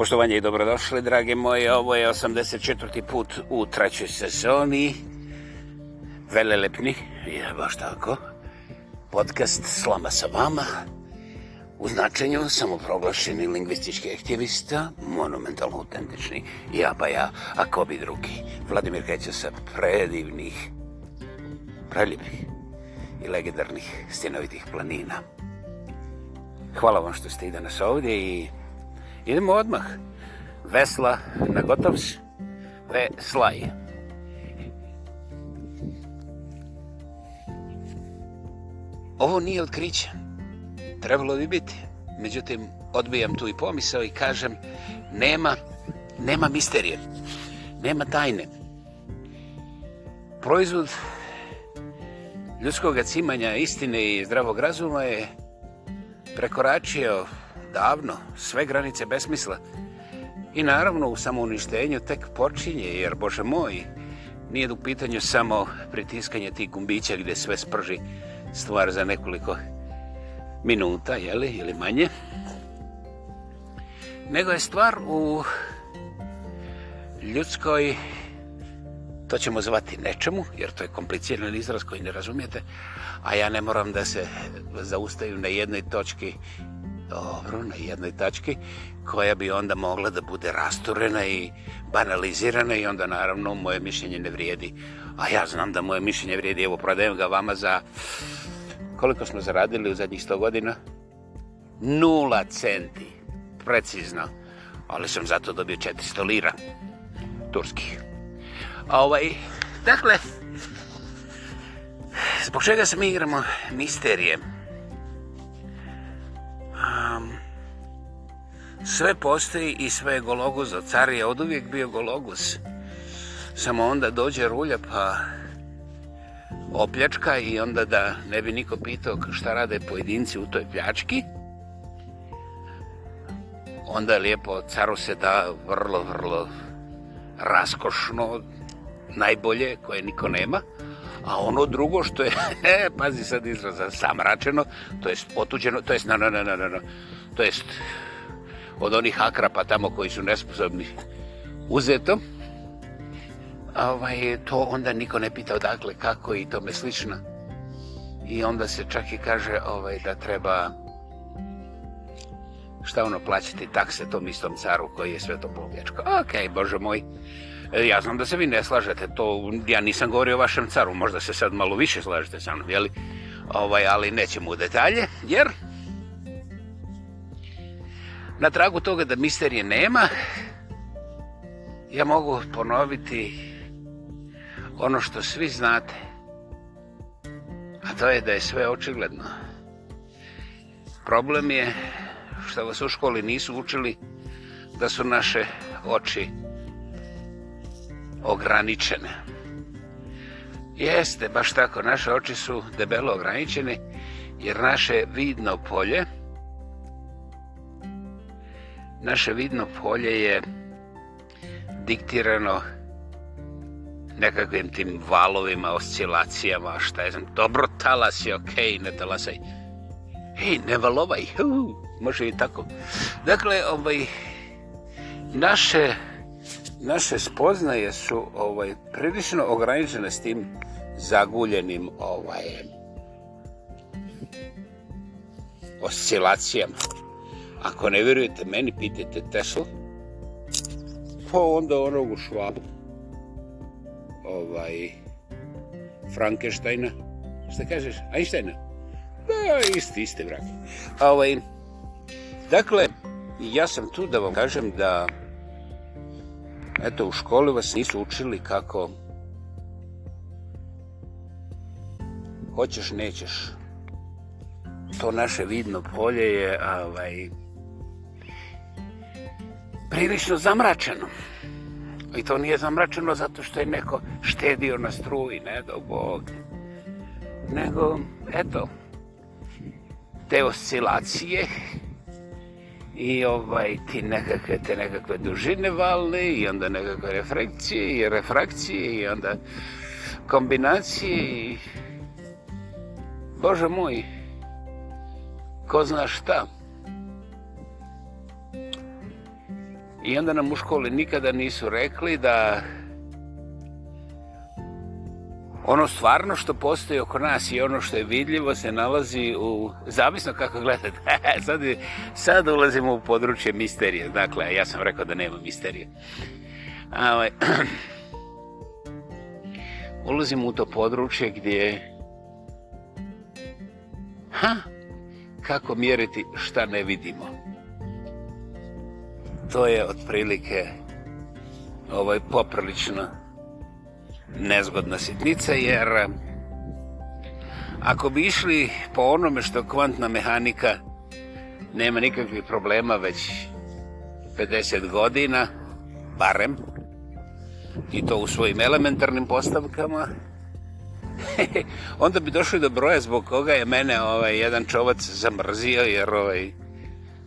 Poštovanje i dobrodošli, drage moje. Ovo je 84. put u trećoj sezoni. Velelepni, je baš tako. Podcast Slama sa vama. U značenju samoproglašeni lingvistički aktivista, monumentalno autentični, ja pa ja, a ko bi drugi? Vladimir Keća sa predivnih, preljepih i legendarnih stjenovitih planina. Hvala vam što ste i danas ovdje i Idemo odmah. Vesla na gotovs. Vesla je. Ovo nije otkriće. Trebalo bi biti. Međutim, odbijam tu i pomisao i kažem nema, nema misterije. Nema tajne. Proizvod ljudskog cimanja istine i zdravog razuma je prekoračio davno, sve granice besmisla. I naravno u samouništenju tek počinje, jer, Bože moj, nije u pitanju samo pritiskanje tih gumbića gdje sve sprži stvar za nekoliko minuta, jeli, ili manje. Nego je stvar u ljudskoj, to ćemo zvati nečemu, jer to je komplicijan izraz koji ne razumijete, a ja ne moram da se zaustaju na jednoj točki dobro na jednoj tački koja bi onda mogla da bude rasturena i banalizirana i onda naravno moje mišljenje ne vrijedi. A ja znam da moje mišljenje vrijedi, evo prodajem ga vama za koliko smo zaradili u zadnjih 100 godina? Nula centi, precizno. Ali sam zato dobio 400 lira, turskih. A ovaj, dakle, zbog čega se mi igramo misterijem? Um, sve postoji i sve je gologuza. Car je od uvijek bio gologuz. Samo onda dođe rulja pa opljačka i onda da ne bi niko pitao šta rade pojedinci u toj pljački. Onda lijepo caru se da vrlo, vrlo raskošno najbolje koje niko nema a ono drugo što je, he, pazi sad izraz, samračeno, to jest otuđeno, to jest, na, na, na, na, na, to jest, od onih akrapa tamo koji su nesposobni uzeto, ovaj, to onda niko ne pita odakle, kako i tome slično. I onda se čak i kaže ovaj, da treba šta ono plaćati takse tom istom caru koji je sve to pobječko. Okej, okay, bože moj. E, ja znam da se vi ne slažete, to ja nisam govorio o vašem caru, možda se sad malo više slažete sa mnom, jeli? Ovaj, ali nećemo u detalje, jer na tragu toga da misterije nema, ja mogu ponoviti ono što svi znate, a to je da je sve očigledno. Problem je što vas u školi nisu učili da su naše oči ograničene. Jeste, baš tako, naše oči su debelo ograničene, jer naše vidno polje, naše vidno polje je diktirano nekakvim tim valovima, oscilacijama, šta je znam, dobro talas je okej, okay, ne talasaj, hej, ne valovaj, uh, može i tako. Dakle, ovaj, naše naše spoznaje su ovaj prilično ograničene s tim zaguljenim ovaj oscilacijama. Ako ne vjerujete meni, pitajte Tesla. Pa onda onog u Švabu. Ovaj, Frankensteina. Šta kažeš? Einsteina? Da, isti, isti vrak. Ovaj, dakle, ja sam tu da vam kažem da Eto, u školi vas nisu učili kako hoćeš, nećeš. To naše vidno polje je ovaj, prilično zamračeno. I to nije zamračeno zato što je neko štedio na struji, ne do Bog. Nego, eto, te oscilacije i ovaj ti nekakve te nekakve dužine vale i onda nekakve refrakcije i refrakcije i onda kombinacije i... Bože moj, ko zna šta? I onda nam u školi nikada nisu rekli da ono stvarno što postoji oko nas i ono što je vidljivo se nalazi u... Zavisno kako gledate. sad, sad ulazimo u područje misterije. Dakle, ja sam rekao da nema misterije. Ovaj, ulazimo u to područje gdje... Ha? Kako mjeriti šta ne vidimo? To je otprilike ovaj, poprilično nezgodna sitnica jer eh, ako bi išli po onome što kvantna mehanika nema nikakvih problema već 50 godina barem i to u svojim elementarnim postavkama onda bi došli do broja zbog koga je mene ovaj jedan čovac zamrzio jer ovaj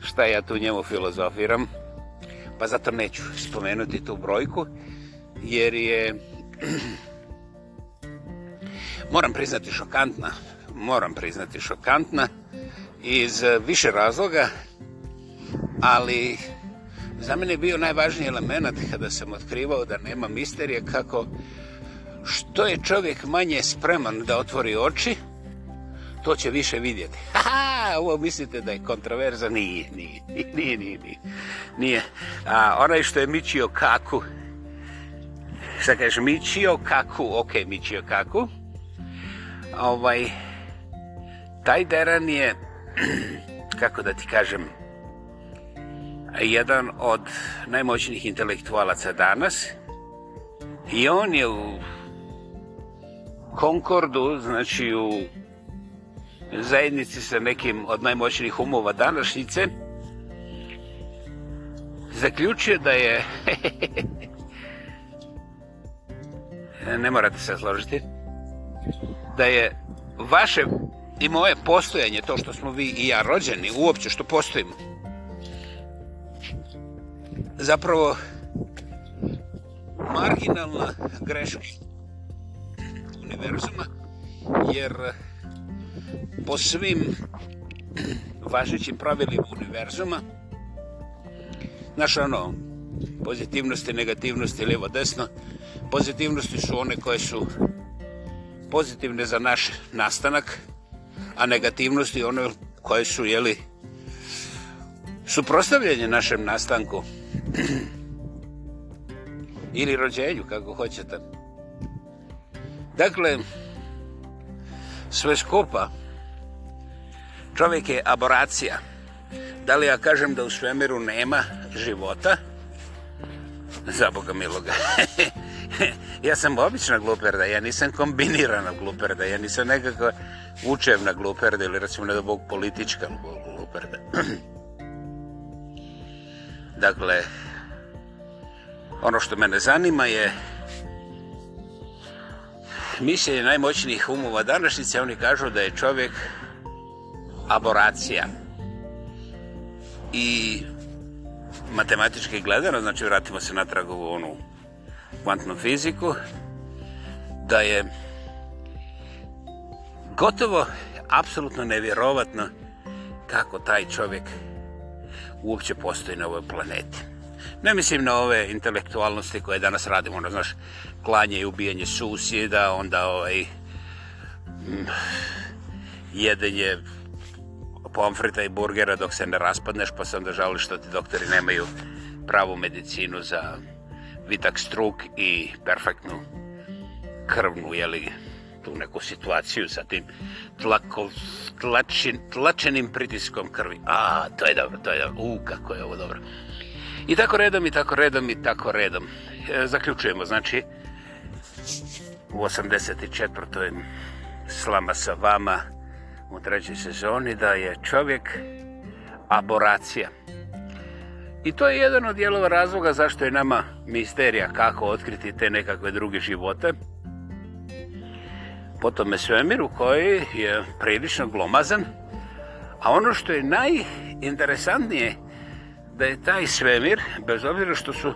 šta ja tu njemu filozofiram pa zato neću spomenuti tu brojku jer je moram priznati šokantna moram priznati šokantna iz eh, više razloga ali za mene je bio najvažniji element kada sam otkrivao da nema misterije kako što je čovjek manje spreman da otvori oči to će više vidjeti Aha, ovo mislite da je kontraverza nije, nije, nije, nije, nije. A, onaj što je mičio kaku šta kaže, Michio Kaku, ok, Michio Kaku, ovaj, taj deran je, kako da ti kažem, jedan od najmoćnijih intelektualaca danas i on je u Konkordu, znači u zajednici sa nekim od najmoćnijih umova današnjice, zaključio da je, E, ne morate se složiti, da je vaše i moje postojanje, to što smo vi i ja rođeni, uopće što postojimo, zapravo marginalna greška univerzuma, jer po svim važećim pravilima univerzuma, znaš ono, pozitivnosti, negativnosti, lijevo, desno, pozitivnosti su one koje su pozitivne za naš nastanak, a negativnosti one koje su, jeli, suprostavljanje našem nastanku ili rođenju, kako hoćete. Dakle, sve skupa, čovjek je aboracija. Da li ja kažem da u svemiru nema života? Za Boga miloga. ja sam obična gluperda, ja nisam kombinirana gluperda, ja nisam nekako učevna gluperda ili recimo ne da bog politička gluperda. dakle, ono što mene zanima je mišljenje najmoćnijih umova današnjice, oni kažu da je čovjek aboracija. I matematički gledano, znači vratimo se natrag u onu kvantnu fiziku, da je gotovo apsolutno nevjerovatno kako taj čovjek uopće postoji na ovoj planeti. Ne mislim na ove intelektualnosti koje danas radimo, ono, znaš, klanje i ubijanje susjeda, onda ovaj, mm, jedenje pomfrita i burgera dok se ne raspadneš, pa se onda žali što ti doktori nemaju pravu medicinu za vitak struk i perfektnu krvnu, jeli, tu neku situaciju sa tim tlakov, tlačen, tlačenim pritiskom krvi. A, to je dobro, to je dobro. U, kako je ovo dobro. I tako redom, i tako redom, i tako redom. E, zaključujemo, znači, u 84. slama sa vama u trećoj sezoni da je čovjek aboracija. I to je jedan od dijelova razloga zašto je nama misterija kako otkriti te nekakve druge živote. Potom je svemir u koji je prilično glomazan, a ono što je najinteresantnije da je taj svemir, bez obzira što su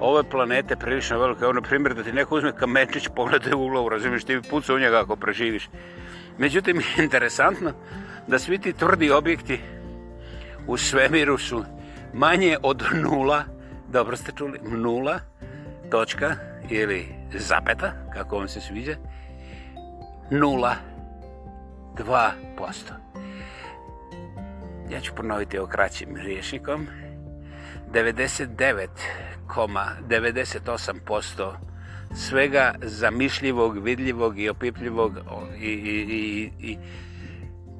ove planete prilično velike, ono primjer da ti neko uzme kamenčić, pogleda u glavu, razumiješ, ti puca u njega ako preživiš. Međutim, interesantno da svi ti tvrdi objekti u svemiru su manje od nula, dobro ste čuli, nula točka ili zapeta, kako vam se sviđa, nula dva posto. Ja ću ponoviti ovo kraćim rješnikom. 99,98% svega zamišljivog, vidljivog i opipljivog i, i, i, i, i,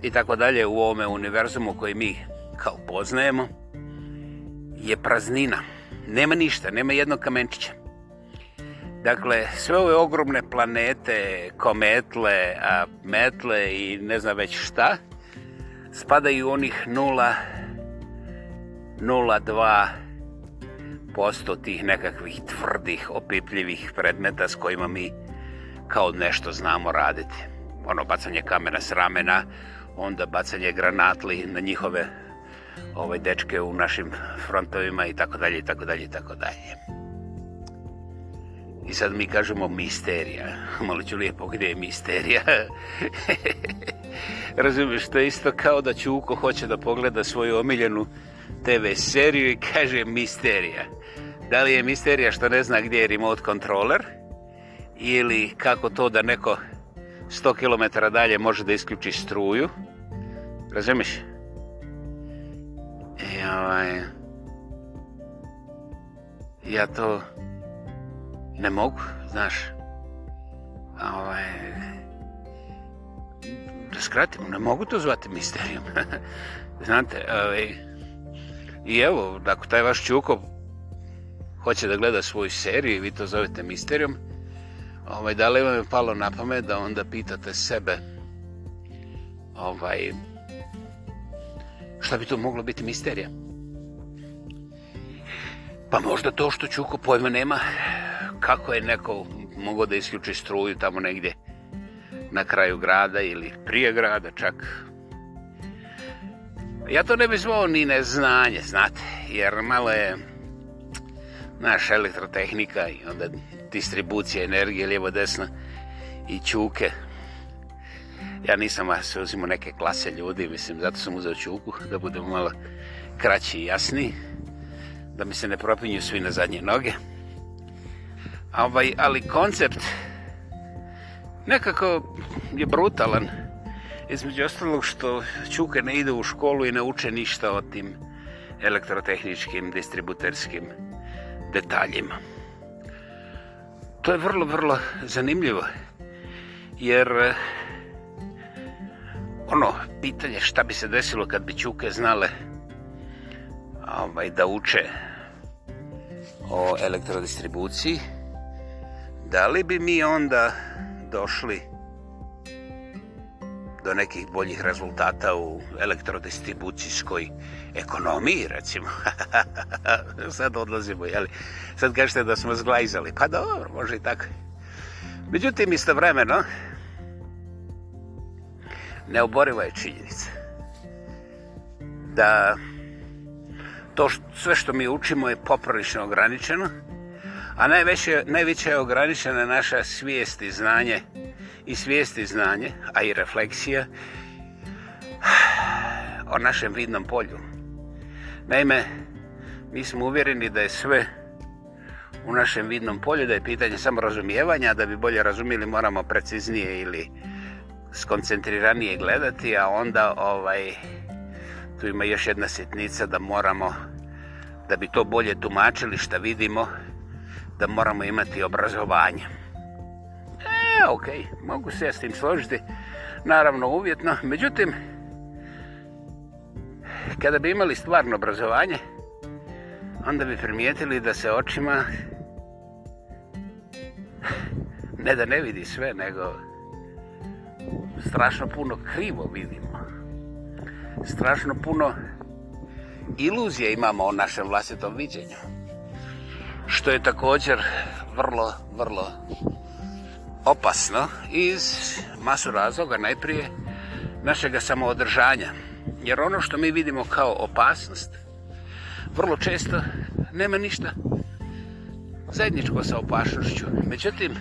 i tako dalje u ovome univerzumu koji mi kao poznajemo, 99,98% je praznina. Nema ništa, nema jednog kamenčića. Dakle, sve ove ogromne planete, kometle, a metle i ne znam već šta, spadaju onih 0,02% tih nekakvih tvrdih, opipljivih predmeta s kojima mi kao nešto znamo raditi. Ono bacanje kamena s ramena, onda bacanje granatli na njihove ovaj dečke u našim frontovima i tako dalje i tako dalje i tako dalje. I sad mi kažemo misterija. Malo ću lijepo gdje je misterija. Razumiješ, to je isto kao da Čuko hoće da pogleda svoju omiljenu TV seriju i kaže misterija. Da li je misterija što ne zna gdje je remote controller ili kako to da neko 100 km dalje može da isključi struju? Razumiješ? Razumiješ? I ovaj... Ja to... Ne mogu, znaš. Ovaj... Da skratim, ne mogu to zvati misterijom. Znate, ovaj... I evo, ako taj vaš Čuko hoće da gleda svoju seriju i vi to zovete misterijom, ovaj, da li vam je palo na pamet da onda pitate sebe ovaj, Šta bi to moglo biti misterija? Pa možda to što Čuko pojma nema, kako je neko mogao da isključi struju tamo negdje na kraju grada ili prije grada čak. Ja to ne bih zvao ni neznanje, znate, jer malo je naš elektrotehnika i onda distribucija energije lijevo desna i Čuke, ja nisam vas uzimo neke klase ljudi, mislim, zato sam uzeo čuku, da budem malo kraći i jasni, da mi se ne propinju svi na zadnje noge. Ovaj, ali koncept nekako je brutalan. Između ostalog što čuke ne idu u školu i ne uče ništa o tim elektrotehničkim, distributerskim detaljima. To je vrlo, vrlo zanimljivo. Jer ono pitanje šta bi se desilo kad bi Ćuke znale ovaj, da uče o elektrodistribuciji, da li bi mi onda došli do nekih boljih rezultata u elektrodistribucijskoj ekonomiji, recimo. Sad odlazimo, jeli? Sad kažete da smo zglajzali. Pa dobro, može i tako. Međutim, istovremeno, vremeno, neoboriva je činjenica da to što, sve što mi učimo je poprilično ograničeno, a najveće, najveće je ograničena naša svijest i znanje i svijest i znanje, a i refleksija o našem vidnom polju. Naime, mi smo uvjereni da je sve u našem vidnom polju, da je pitanje samo razumijevanja, da bi bolje razumijeli moramo preciznije ili skoncentriranije gledati, a onda ovaj tu ima još jedna sitnica da moramo, da bi to bolje tumačili što vidimo, da moramo imati obrazovanje. E, ok, mogu se ja s tim složiti, naravno uvjetno, međutim, kada bi imali stvarno obrazovanje, onda bi primijetili da se očima ne da ne vidi sve, nego strašno puno krivo vidimo. Strašno puno iluzija imamo o našem vlastitom viđenju. Što je također vrlo, vrlo opasno iz masu razloga, najprije našega samoodržanja. Jer ono što mi vidimo kao opasnost, vrlo često nema ništa zajedničko sa opasnošću. Međutim,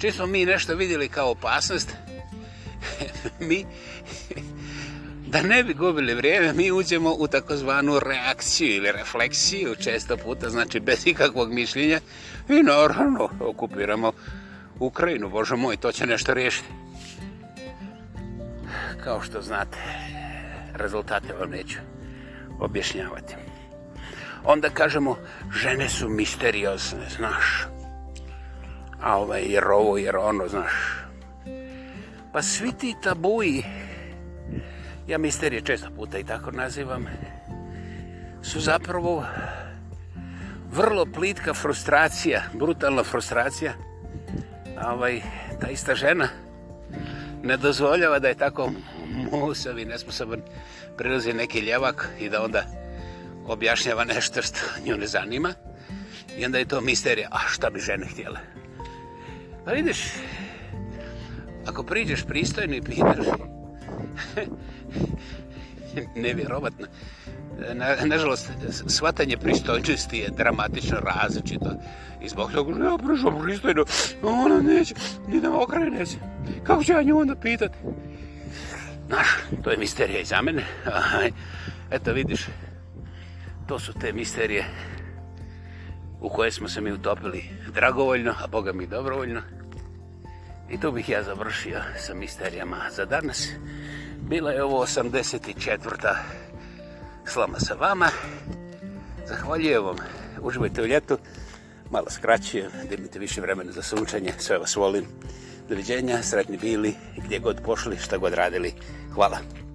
čim smo mi nešto vidjeli kao opasnost, mi, da ne bi gubili vrijeme, mi uđemo u takozvanu reakciju ili refleksiju, često puta, znači bez ikakvog mišljenja, i naravno okupiramo Ukrajinu, Bože moj, to će nešto riješiti. Kao što znate, rezultate vam neću objašnjavati. Onda kažemo, žene su misteriozne, znaš, znaš, a ovaj, jer ovo, jer ono, znaš. Pa svi ti tabuji, ja misterije često puta i tako nazivam, su zapravo vrlo plitka frustracija, brutalna frustracija. A ovaj, ta ista žena ne dozvoljava da je tako musav i nesposoban prilazi neki ljevak i da onda objašnjava nešto što nju ne zanima. I onda je to misterija, a šta bi žene htjele? Pa vidiš, ako priđeš pristojno i pitaš, nevjerovatno, Na, nažalost, shvatanje pristojnosti je dramatično različito. I zbog toga, ja prišao pristojno, ona neće, ni da me neće. Kako ću ja nju onda pitati? Znaš, to je misterija i za mene. Eto, vidiš, to su te misterije u koje smo se mi utopili dragovoljno, a Boga mi dobrovoljno. I tu bih ja završio sa misterijama za danas. Bila je ovo 84. slama sa vama. Zahvaljujem vam. Uživajte u ljetu. Malo skraćuje, da imate više vremena za sunčanje. Sve vas volim. Doviđenja, sretni bili, gdje god pošli, šta god radili. Hvala.